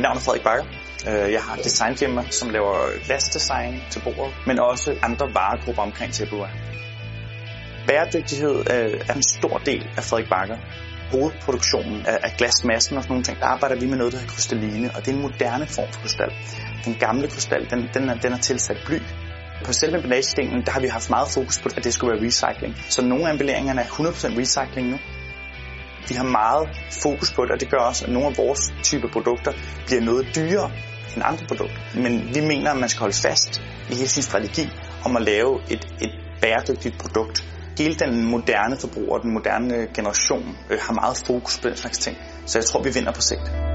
navn er Frederik Bakker. Øh, jeg har et designfirma, som laver glasdesign til bordet, men også andre varegrupper omkring tilbehør. Bæredygtighed øh, er en stor del af Frederik Bakker. Hovedproduktionen af glasmassen og sådan nogle ting, der arbejder vi med noget, der hedder krystalline, og det er en moderne form for krystal. Den gamle krystal, den, den, er, den er tilsat bly, på selve emballagedelen, der har vi haft meget fokus på, at det skulle være recycling. Så nogle af emballageringerne er 100% recycling nu. Vi har meget fokus på det, og det gør også, at nogle af vores type produkter bliver noget dyrere end andre produkter. Men vi mener, at man skal holde fast i hele sin strategi om at lave et, et bæredygtigt produkt. Hele den moderne forbruger, den moderne generation, øh, har meget fokus på den slags ting. Så jeg tror, vi vinder på sigt.